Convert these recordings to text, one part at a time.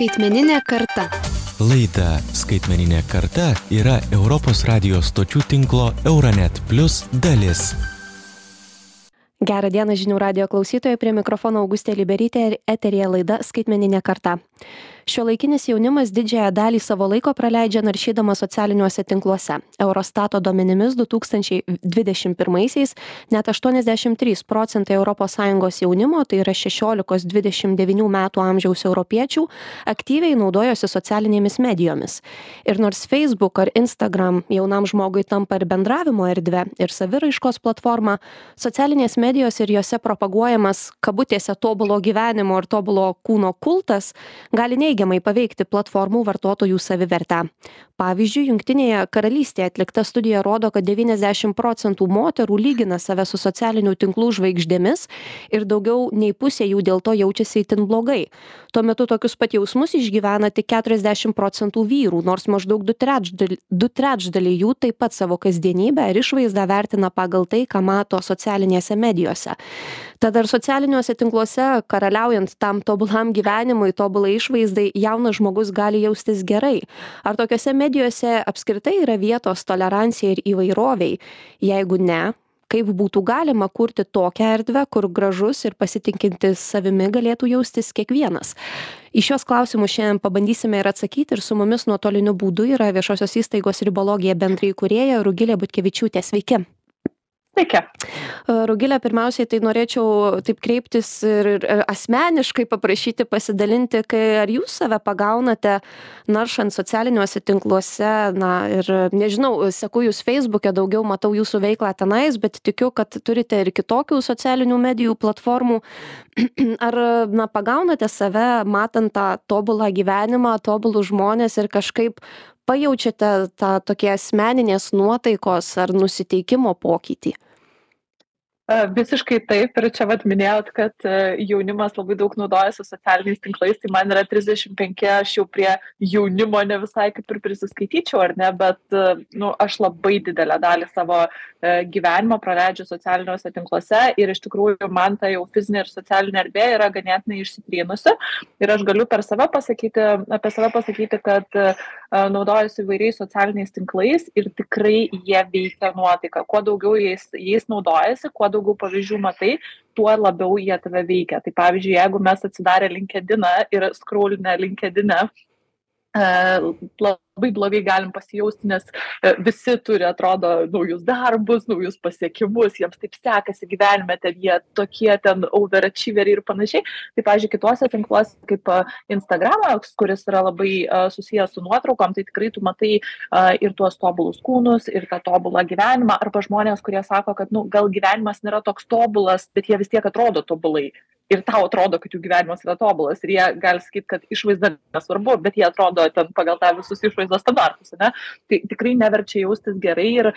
Skaitmeninė karta. Laida Skaitmeninė karta yra Europos radijos stočių tinklo Euronet Plus dalis. Gerą dieną žinių radio klausytojai, prie mikrofono Augustė Liberytė ir eterija laida Skaitmeninė karta. Šiuolaikinis jaunimas didžiąją dalį savo laiko praleidžia naršydama socialiniuose tinkluose. Eurostato duomenimis 2021-aisiais net 83 procentai ES jaunimo, tai yra 16-29 metų amžiaus europiečių, aktyviai naudojosi socialinėmis medijomis. Ir nors Facebook ar Instagram jaunam žmogui tampa ir bendravimo erdvė, ir saviraiškos platforma, socialinės medijos ir juose propaguojamas kabutėse tobulo gyvenimo ir tobulo kūno kultas gali neigiamai paveikti platformų vartotojų savivertę. Pavyzdžiui, Junktinėje karalystėje atlikta studija rodo, kad 90 procentų moterų lygina save su socialinių tinklų žvaigždėmis ir daugiau nei pusė jų dėl to jaučiasi itin blogai. Tuo metu tokius pat jausmus išgyvena tik 40 procentų vyrų, nors maždaug du trečdaliai, du trečdaliai jų taip pat savo kasdienybę ir išvaizdą vertina pagal tai, ką mato socialinėse medijose. Tad ar socialiniuose tinkluose, karaliaujant tam tobulam gyvenimui, tobulai išvaizdai, jaunas žmogus gali jaustis gerai? Ar tokiuose medijose apskritai yra vietos tolerancijai ir įvairoviai? Jeigu ne, kaip būtų galima kurti tokią erdvę, kur gražus ir pasitinkintis savimi galėtų jaustis kiekvienas. Į šios klausimus šiandien pabandysime ir atsakyti ir su mumis nuotoliniu būdu yra viešosios įstaigos ribologija bendrai kurėja Rugilė Butkevičiūtė. Sveiki. Sveiki. Rugilė, pirmiausiai tai norėčiau taip kreiptis ir, ir asmeniškai paprašyti pasidalinti, kai ar jūs save pagaunate naršant socialiniuose tinkluose, na ir nežinau, seku jūs Facebook'e, daugiau matau jūsų veiklą tenais, bet tikiu, kad turite ir kitokių socialinių medijų platformų. Ar na, pagaunate save matant tą tobulą gyvenimą, tobulų žmonės ir kažkaip pajaučiate tą tokį asmeninės nuotaikos ar nusiteikimo pokytį? Visiškai taip ir čia vad minėjot, kad jaunimas labai daug naudojasi socialiniais tinklais, tai man yra 35, aš jau prie jaunimo ne visai kaip ir prisiskaityčiau, ar ne, bet nu, aš labai didelę dalį savo gyvenimo praleidžiu socialiniuose tinkluose ir iš tikrųjų man ta jau fizinė ir socialinė erdvė yra ganėtinai išsitrynusi ir aš galiu per save pasakyti, apie save pasakyti, kad naudojasi įvairiais socialiniais tinklais ir tikrai jie veikia nuotaiką. Kuo daugiau jais, jais naudojasi, kuo daugiau daugiau pavyzdžių matai, tuo labiau jie tave veikia. Tai pavyzdžiui, jeigu mes atsidarę LinkedIną ir scrollinę LinkedIną, labai blogai galim pasijausti, nes visi turi, atrodo, naujus darbus, naujus pasiekimus, jiems taip sekasi gyvenime, ten jie tokie ten overachieveriai ir panašiai. Tai, pavyzdžiui, kituose tinkluose kaip Instagramas, kuris yra labai susijęs su nuotraukom, tai tikrai tu matai ir tuos tobulus kūnus, ir tą tobulą gyvenimą, arba žmonės, kurie sako, kad, nu, gal gyvenimas nėra toks tobulas, bet jie vis tiek atrodo tobulai ir tau atrodo, kad jų gyvenimas yra tobulas ir jie gali sakyti, kad išvaizda nesvarbu, bet jie atrodo ten pagal tą visus išvaizdos standartus, ne? Tai tikrai neverčia jaustis gerai ir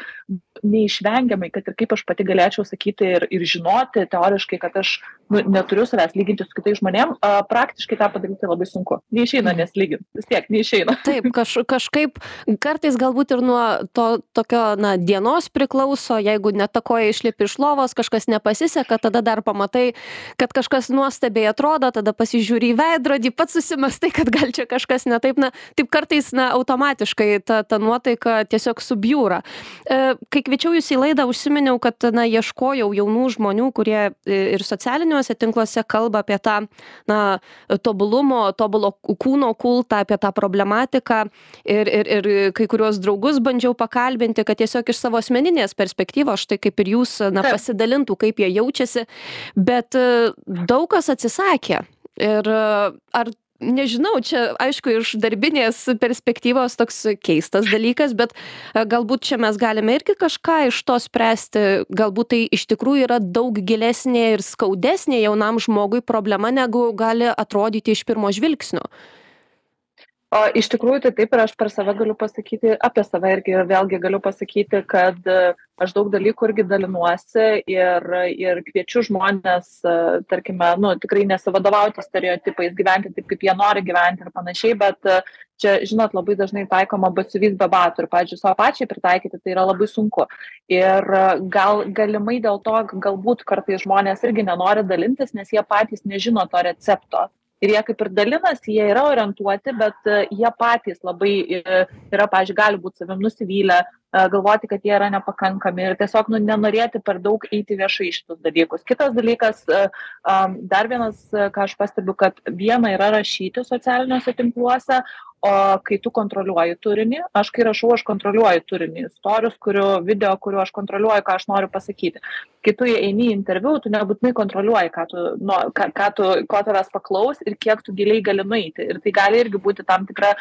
neišvengiamai, kad ir kaip aš pati galėčiau sakyti ir, ir žinoti teoriškai, kad aš nu, neturiu savęs lyginti su kitais žmonėm, a, praktiškai tą padaryti labai sunku. Neišeina neslyginti, vis tiek neišeina. Taip, kaž, kažkaip kartais galbūt ir nuo to tokio, na, dienos priklauso, jeigu netakoja išlipi iš lovos, kažkas nepasiseka, tada dar pamatai, kad kažkas kažkas nuostabiai atrodo, tada pasižiūri į veidrodį, pats susimastai, kad gal čia kažkas ne taip, na, taip kartais, na, automatiškai ta, ta nuotaika tiesiog subjūra. E, kai kviečiau jūs į laidą, užsiminiau, kad, na, ieškojau jaunų žmonių, kurie ir socialiniuose tinkluose kalba apie tą, na, tobulumo, tobulo kūno kultą, apie tą problematiką. Ir, ir, ir kai kuriuos draugus bandžiau pakalbinti, kad tiesiog iš savo asmeninės perspektyvos, štai kaip ir jūs, na, pasidalintų, kaip jie jaučiasi, bet daug kas atsisakė. Ir ar nežinau, čia aišku iš darbinės perspektyvos toks keistas dalykas, bet galbūt čia mes galime irgi kažką iš to spręsti, galbūt tai iš tikrųjų yra daug gilesnė ir skaudesnė jaunam žmogui problema, negu gali atrodyti iš pirmo žvilgsnio. O iš tikrųjų tai taip ir aš per save galiu pasakyti, apie save irgi vėlgi galiu pasakyti, kad aš daug dalykų irgi dalinuosi ir, ir kviečiu žmonės, tarkime, nu, tikrai nesivadovauti stereotipais, gyventi taip, kaip jie nori gyventi ir panašiai, bet čia, žinot, labai dažnai taikoma batsiuvys be batų ir, pavyzdžiui, savo pačiai pritaikyti tai yra labai sunku. Ir gal galimai dėl to galbūt kartais žmonės irgi nenori dalintis, nes jie patys nežino to recepto ir jie kaip ir dalinasi jie yra orientuoti bet jie patys labai yra pavyzdžiui gali būt savim nusivylę galvoti kad jie yra nepakankami ir tiesiog nu nenorėti per daug eiti viešai į šitus dalykus. Kitas dalykas dar vienas ką aš pastebiu kad viena yra rašyti socialiniuose tinkluose o kai tu kontroliuoji turinį aš kai rašau aš kontroliuoju turinį storius kuriu video kuriu aš kontroliuoju ką aš noriu pasakyti. Kai tu eini į interviu tu nebūtinai kontroliuoji ką tu no ką ką tu ko tavęs paklaus ir kiek tu giliai gali nueiti. Ir tai gali irgi būti tam tikra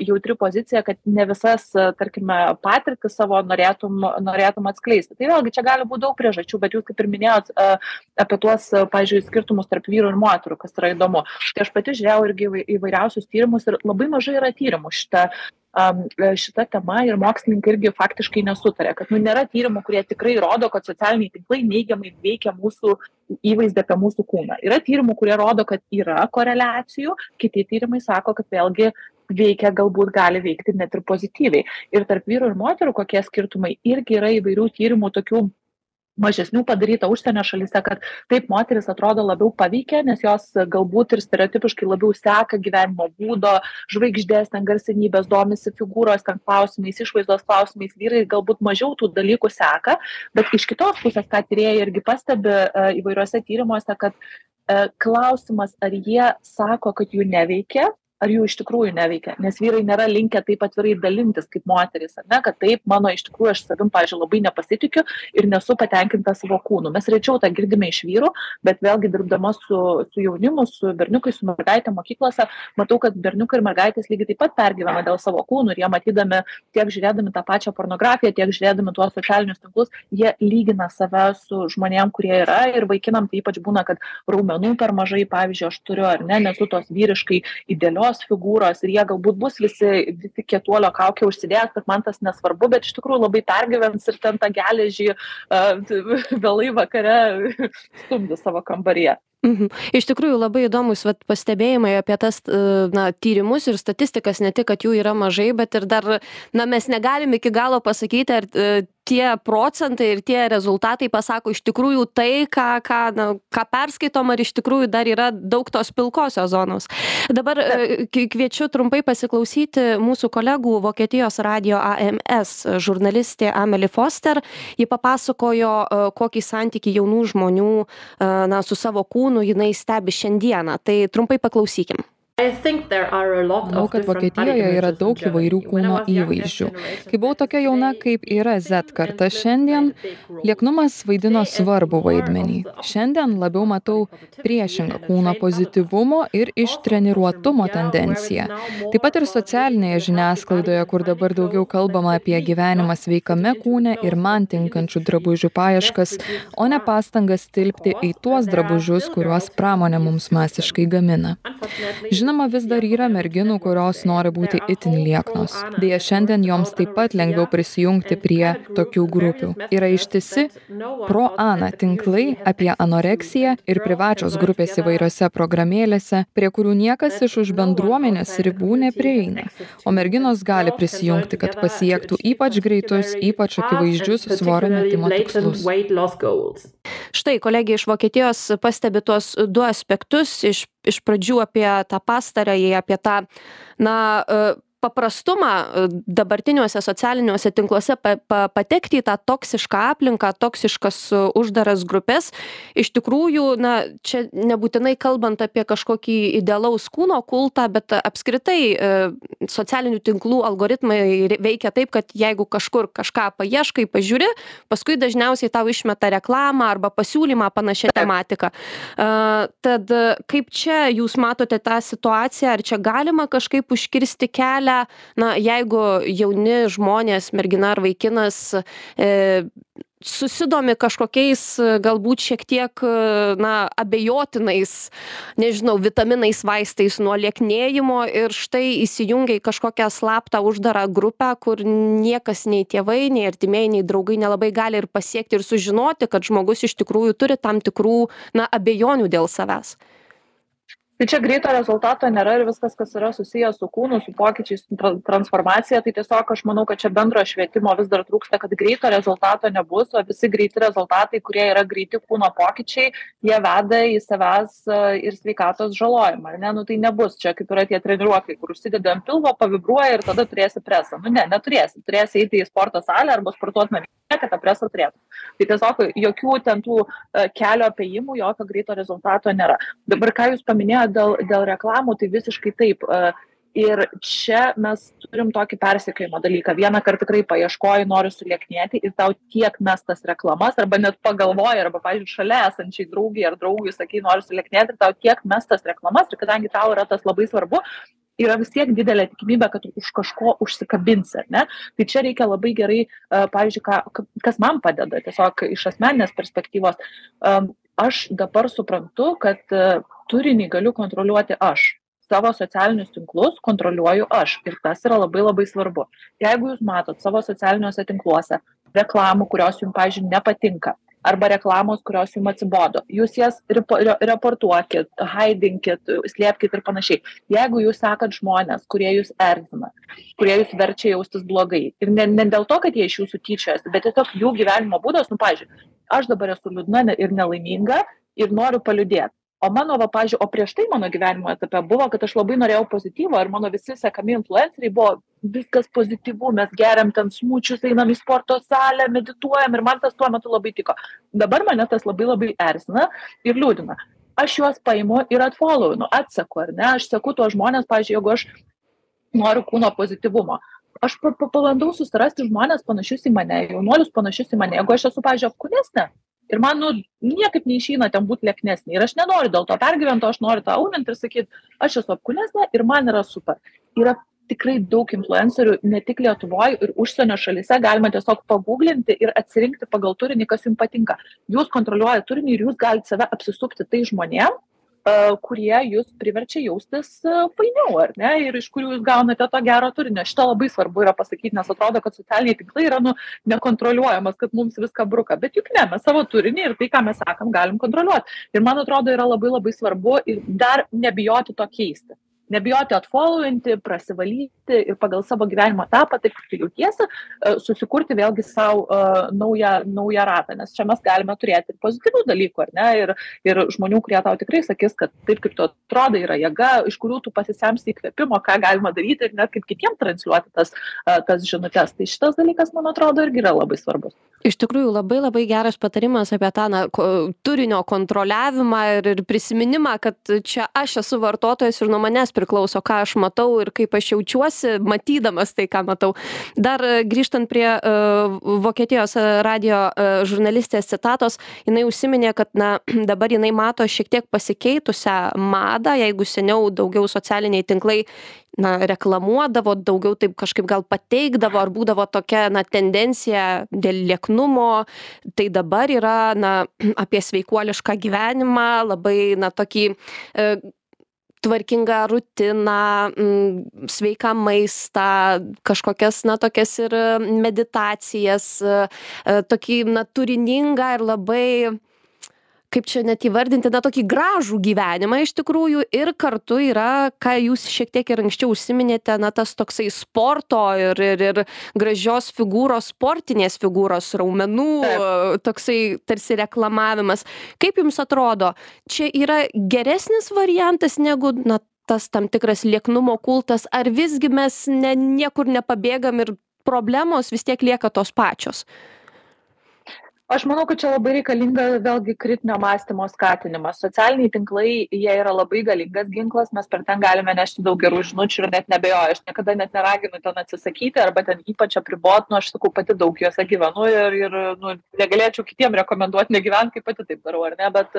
jautri pozicija kad ne visas tarkime patirtis savo norėtum norėtum atskleisti. Tai vėlgi čia gali būt daug priežasčių bet jūs kaip ir minėjot apie tuos pavyzdžiui skirtumus tarp vyrų ir moterų kas yra įdomu. Tai aš pati žiūrėjau irgi įvairiausius tyrimus ir labai mažai yra yra tyrimų šita šita tema ir mokslininkai irgi faktiškai nesutaria, kad nu, nėra tyrimų, kurie tikrai rodo, kad socialiniai tinklai neigiamai veikia mūsų įvaizdį apie mūsų kūną. Yra tyrimų, kurie rodo, kad yra koreliacijų, kiti tyrimai sako, kad vėlgi veikia, galbūt gali veikti net ir pozityviai. Ir tarp vyrų ir moterų kokie skirtumai irgi yra įvairių tyrimų tokių mažesnių padaryta užsienio šalyse kad taip moterys atrodo labiau paveikia nes jos galbūt ir stereotipiškai labiau seka gyvenimo būdo žvaigždes ten garsenybes domisi figūros ten klausimais išvaizdos klausimais vyrai galbūt mažiau tų dalykų seka bet iš kitos pusės ką tyrėjai irgi pastebi e, įvairiuose tyrimuose kad e, klausimas ar jie sako kad jų neveikia ar jų iš tikrųjų neveikia nes vyrai nėra linkę taip atvirai dalintis kaip moterys ar ne kad taip mano iš tikrųjų aš savim pavyzdžiui labai nepasitikiu ir nesu patenkinta savo kūnu. Mes rečiau tą girdime iš vyrų bet vėlgi dirbdama su su jaunimu su berniukais su mergaitėm mokyklose matau kad berniukai ir mergaitės lygiai taip pat pergyvena dėl savo kūnų ir jie matydami tiek žiūrėdami tą pačią pornografiją tiek žiūrėdami tuos socialinius tinklus jie lygina save su žmonėm kurie yra ir vaikinam tai ypač būna kad raumenų per mažai pavyzdžiui aš turiu ar ne nesu tos vyriškai idealios idealios figūros ir jie galbūt bus visi visi kietuolio kaukę užsidėję kad man tas nesvarbu bet iš tikrųjų labai pergyvens ir ten tą geležį vėlai vakare stumdys savo kambaryje Mhm. Iš tikrųjų labai įdomus vat, pastebėjimai apie tas na, tyrimus ir statistikas, ne tik, kad jų yra mažai, bet ir dar, na, mes negalim iki galo pasakyti, ar tie procentai ir tie rezultatai pasako iš tikrųjų tai, ką, ką, na, ką perskaitom, ar iš tikrųjų dar yra daug tos pilkosios zonos. Dabar kviečiu trumpai pasiklausyti mūsų kolegų Vokietijos radio AMS žurnalistė Amelie Foster. Ji papasakojo, kokį santyki jaunų žmonių na, su savo kūnu jinai stebi šiandieną. Tai trumpai paklausykim. Manau, kad Vokietijoje yra daug įvairių kūno įvaizdžių. Kai buvau tokia jauna, kaip yra Z karta šiandien, lieknumas vaidino svarbu vaidmenį. Šiandien labiau matau priešingą kūno pozityvumo ir ištreniruotumo tendenciją. Taip pat ir socialinėje žiniasklaidoje, kur dabar daugiau kalbama apie gyvenimą sveikame kūne ir man tinkančių drabužių paieškas, o ne pastangas tilpti į tuos drabužius, kuriuos pramonė mums masiškai gamina. Žinoma, žinoma vis dar yra merginų kurios nori būti itin lieknos. Deja šiandien joms taip pat lengviau prisijungti prie tokių grupių. Yra ištisi pro ana tinklai apie anoreksiją ir privačios grupės įvairiose programėlėse prie kurių niekas iš už bendruomenės ribų neprieina. O merginos gali prisijungti kad pasiektų ypač greitus ypač akivaizdžius svorio metimo tikslus. Štai kolegė iš vokietijos pastebi tuos du aspektus iš iš pradžių apie tą pastarąjį apie tą na paprastumą e, dabartiniuose socialiniuose tinkluose pa pa patekti į tą toksišką aplinką toksiškas e, uždaras grupes iš tikrųjų na čia nebūtinai kalbant apie kažkokį idealaus kūno kultą bet apskritai e, socialinių tinklų algoritmai veikia taip kad jeigu kažkur kažką paieškai pažiūri paskui dažniausiai tau išmeta reklamą arba pasiūlymą panašia tematika. Tad kaip čia jūs matote tą situaciją ar čia galima kažkaip užkirsti kelią na jeigu jauni žmonės mergina ar vaikinas e, susidomi kažkokiais galbūt šiek tiek na abejotinais nežinau vitaminais vaistais nuo lieknėjimo ir štai įsijungia į kažkokią slaptą uždarą grupę kur niekas nei tėvai nei artimieji nei draugai nelabai gali ir pasiekti ir sužinoti kad žmogus iš tikrųjų turi tam tikrų na abejonių dėl savęs tai čia greito rezultato nėra ir viskas kas yra susiję su kūnu su pokyčiais tra transformacija. Tai tiesiog aš manau kad čia bendro švietimo vis dar trūksta kad greito rezultato nebus o visi greiti rezultatai kurie yra greiti kūno pokyčiai jie veda į savęs ir sveikatos žalojimą ar ne? Nu tai nebus čia kaip yra tie treniruokliai kur užsidedi ant pilvo pavibruoja ir tada turėsi presą. Nu ne neturėsi. Turėsi eiti į sporto salę arba sportuot namie kad tą presą turėtum tai tiesiog jokių ten tų kelio apėjimų jokio greito rezultato nėra. Dabar ką jūs paminėjot dėl dėl reklamų tai visiškai taip ir čia mes turim tokį persekiojimo dalyką. Vienąkart tikrai paieškoji nori sulieknėti ir tau tiek mes tas reklamas arba net pagalvoji arba pavyzdžiui šalia esančiai draugei ar draugui sakei noriu sulieknėti ir tau tiek mes tas reklamas ir kadangi tau yra tas labai svarbu yra vis tiek didelė tikimybė kad už kažko užsikabinsi ar ne? Tai čia reikia labai gerai pavyzdžiui ką kas man padeda tiesiog iš asmeninės perspektyvos. Aš dabar suprantu kad turinį galiu kontroliuoti aš. Savo socialinius tinklus kontroliuoju aš. Ir tas yra labai labai svarbu. Jeigu jūs matot savo socialiniuose tinkluose reklamų kurios jum pavyzdžiui nepatinka arba reklamos kurios jum atsibodo. Jūs jas ripo re reportuokit haidinkit slėpkit ir panašiai. Jeigu jūs sekat žmones kurie jus erzina kurie jus verčia jaustis blogai ir ne ne dėl to kad jie iš jūsų tyčiojasi bet tiesiog jų gyvenimo būdas nu pavyzdžiui aš dabar esu liūdna ir nelaiminga ir noriu paliūdėt o mano va pavyzdžiui o prieš tai mano gyvenimo etape buvo kad aš labai norėjau pozityvo ir mano visi sekami influenceriai buvo viskas pozityvu mes geriam ten smučius einam į sporto salę medituojam ir man tas tuo metu labai tiko. Dabar mane tas labai labai erzina ir liūdina. Aš juos paimu ir atfolowinu atseku ar ne? Aš seku tuos žmones pavyzdžiui jeigu aš noriu kūno pozityvumo. Aš pa pa pabandau susirasti žmones panašius į mane jaunuolius panašius į mane. Jeigu aš esu pavyzdžiui apkūnesnė ir man nu niekaip neišeina ten būt lieknesnei ir aš nenoriu dėl to pergyvent o aš noriu tą aunint ir sakyt aš esu apkūnesnė ir man yra super. Yra tikrai daug influencerių ne tik lietuvoj ir užsienio šalyse galima tiesiog paguglinti ir atsirinkti pagal turinį kas jum patinka. Jūs kontroliuojat turinį ir jūs galit save apsisupti tais žmonėm kurie jus priverčia jaustis fainiau ar ne? Ir iš kurių jūs gaunate to gero turinio. Šitą labai svarbu yra pasakyt nes atrodo kad socialiniai tinklai yra nu nekontroliuojamas kad mums viską bruka. Bet juk ne mes savo turinį ir tai ką mes sakom galim kontroliuot. Ir man atrodo yra labai labai svarbu ir dar nebijoti to keisti nebijoti atfolowinti prasivalyti ir pagal savo gyvenimo etapą taip kaip tu jautiesi susikurti vėlgi sau naują naują ratą. Nes čia mes galime turėti ir pozityvių dalykų ar ne? Ir ir žmonių kurie tau tikrai sakys kad taip kaip tu atrodai yra jėga iš kurių tu pasisemsi įkvėpimo ką galima daryti ir net kaip kitiem transliuoti tas tas žinutes tai šitas dalykas man atrodo irgi yra labai svarbus. Iš tikrųjų labai labai geras patarimas apie tą na turinio kontroliavimą ir ir prisiminimą kad čia aš esu vartotojas ir nuo manęs priklauso ką aš matau ir kaip aš jaučiuosi matydamas tai ką matau. Dar grįžtant prie vokietijos radijo žurnalistės citatos jinai užsiminė kad na dabar jinai mato šiek tiek pasikeitusią madą jeigu seniau daugiau socialiniai tinklai na reklamuodavo daugiau taip kažkaip gal pateikdavo ar būdavo tokia na tendencija dėl lieknumo. Tai dabar yra na apie sveikuolišką gyvenimą labai na tokį tvarkingą rutiną sveiką maistą kažkokias na tokias ir meditacijas tokį na turiningą ir labai kaip čia net įvardinti na tokį gražų gyvenimą iš tikrųjų ir kartu yra ką jūs šiek tiek ir anksčiau užsiminėte na tas toksai sporto ir ir ir gražios figūros sportinės figūros raumenų toksai tarsi reklamavimas. Kaip jums atrodo čia yra geresnis variantas negu na tas tam tikras lieknumo kultas ar visgi mes ne niekur nepabėgam ir problemos vis tiek lieka tos pačios aš manau kad čia labai reikalinga vėlgi kritinio mąstymo skatinimas. Socialiniai tinklai jie yra labai galingas ginklas mes per ten galime nešti daug gerų žinučių ir net neabejoju aš niekada net neraginu ten atsisakyti arba ten ypač apribot nu aš sakau pati daug juose gyvenu ir ir nu negalėčiau kitiem rekomenduot negyvent kaip pati taip darau ar ne? Bet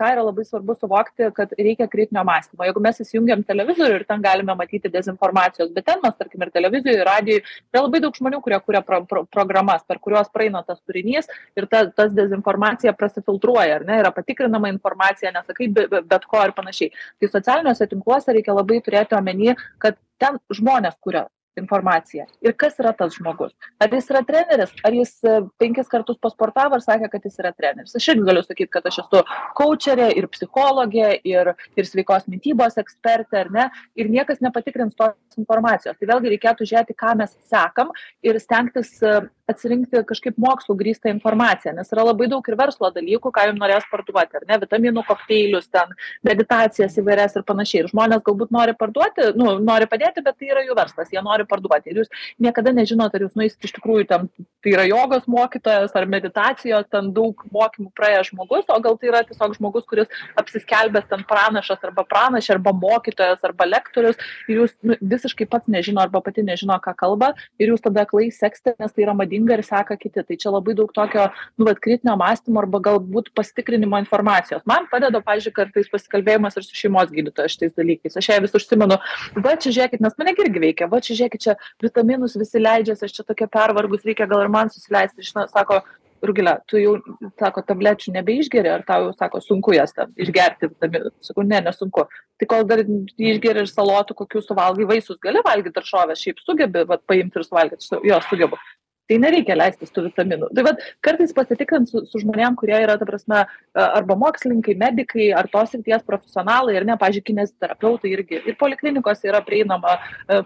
ką yra labai svarbu suvokti kad reikia kritinio mąstymo. Jeigu mes įsijungiam televizorių ir ten galime matyti dezinformacijos bet ten mes tarkim ir televizijoj radijuj yra labai daug žmonių kurie kuria pro pro programas per kuriuos praeina tas turinys turinys ir ta tas dezinformacija prasifiltruoja ar ne yra patikrinama informacija nesakai be bet ko ir panašiai tai socialiniuose tinkluose reikia labai turėti omeny kad ten žmonės kuria informaciją. Ir kas yra tas žmogus? Ar jis yra treneris, ar jis e, penkis kartus pasportavo ir sakė, kad jis yra treneris. Aš irgi galiu sakyti, kad aš esu coacherė ir psichologė ir, ir sveikos mytybos ekspertė, ar ne? Ir niekas nepatikrins tos informacijos. Tai vėlgi reikėtų žiūrėti, ką mes sekam ir stengtis e, atsirinkti kažkaip mokslo grįstą informaciją, nes yra labai daug ir verslo dalykų, ką jums norės parduoti, ar ne, vitaminų kokteilius, ten meditacijas įvairias ir panašiai. Ir žmonės galbūt nori parduoti, nu, nori padėti, bet tai yra jų verslas, jie nori parduoti. Ir jūs niekada nežinote, ar jūs nueisit iš tikrųjų ten, tai yra jogos mokytojas ar meditacijos, ten daug mokymų praėjęs žmogus, o gal tai yra tiesiog žmogus, kuris apsiskelbęs ten pranašas arba pranašė arba mokytojas arba lektorius ir jūs nu, visiškai pats nežino arba pati nežino, ką kalba ir jūs tada klai seksite, nes tai yra madinga ir seka kiti. Tai čia labai daug tokio, nu, vat, kritinio mąstymo arba galbūt pastikrinimo informacijos. Man padeda, pažiūrėjau, kartais pasikalbėjimas ir su šeimos gydytoju šitais dalykais. Aš ją vis užsimenu, va čia žiūrėkit, nes mane irgi veikia, va čia žiūrėkit, čia vitaminus visi leidžiasi, aš čia tokia pervargus, reikia gal ir man susileisti. Žinau, sako, Rugilė, tu jau, sako, tablečių nebeišgeri, ar tau jau, sako, sunku jas ten išgerti vitaminų. Sakau, ne, nesunku. Tai kol dar išgeri ir salotų, kokius suvalgai vaisius, gali valgyti daržovės, šiaip sugebi, vat, paimti ir suvalgyti, jo, sugebu tai nereikia leistis tų vitaminų. Tai vad, kartais pasitikrint su, su žmonėm, kurie yra, ta prasme, arba mokslininkai, medikai, ar tos srities profesionalai, ir ne, pažiūrėjau, kinesioterapeutai irgi. Ir poliklinikose yra prieinama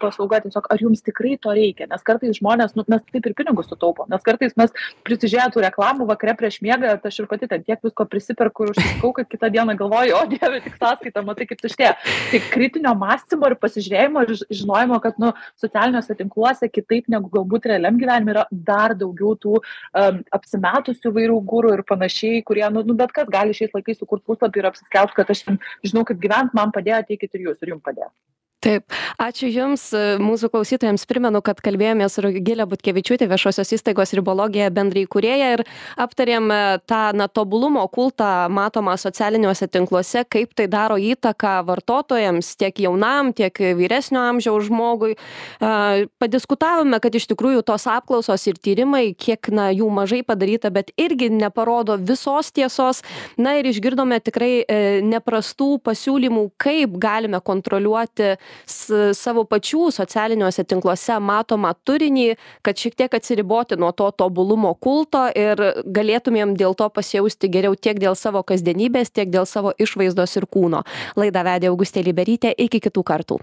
paslauga, tiesiog ar jums tikrai to reikia, nes kartais žmonės, nu, mes taip ir pinigus sutaupom, nes kartais mes prisižiūrėjome tų reklamų vakare prieš miegą, aš ir pati ten tiek visko prisiperku ir užsakau, kad kitą dieną galvoju, o dieve, tik sąskaitą, matai, kaip tuštė. Tai kritinio mąstymo ir pasižiūrėjimo ir žinojimo, kad, nu, socialiniuose tinkluose kitaip negu galbūt realiam gyvenime yra dar daugiau tų um, apsimetusių vairių gūrų ir panašiai, kurie, nu, nu, bet kas gali šiais laikais sukurti puslapį ir apsiskelbti, kad aš žinau, kaip gyventi, man padėjo, ateikit ir jūs, ir jums padėjo taip. Ačiū jums mūsų klausytojams primenu kad kalbėjomės su rugile butkevičiūte viešosios įstaigos ribologija bendraįkūrėja ir aptarėm e, tą na tobulumo kultą matomą socialiniuose tinkluose kaip tai daro įtaką vartotojams tiek jaunam tiek vyresnio amžiaus žmogui. Padiskutavome kad iš tikrųjų tos apklausos ir tyrimai kiek na jų mažai padaryta bet irgi neparodo visos tiesos. Na ir išgirdome tikrai e, neprastų pasiūlymų kaip galime kontroliuoti savo pačių socialiniuose tinkluose matomą turinį, kad šiek tiek atsiriboti nuo to tobulumo kulto ir galėtumėm dėl to pasijausti geriau tiek dėl savo kasdienybės, tiek dėl savo išvaizdos ir kūno. Laidą vedė Augustė Liberytė, iki kitų kartų.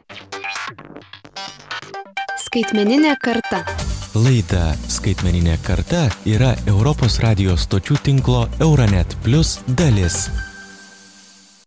Skaitmeninė karta. Laida Skaitmeninė karta yra Europos radijos stočių tinklo Euronet Plus dalis.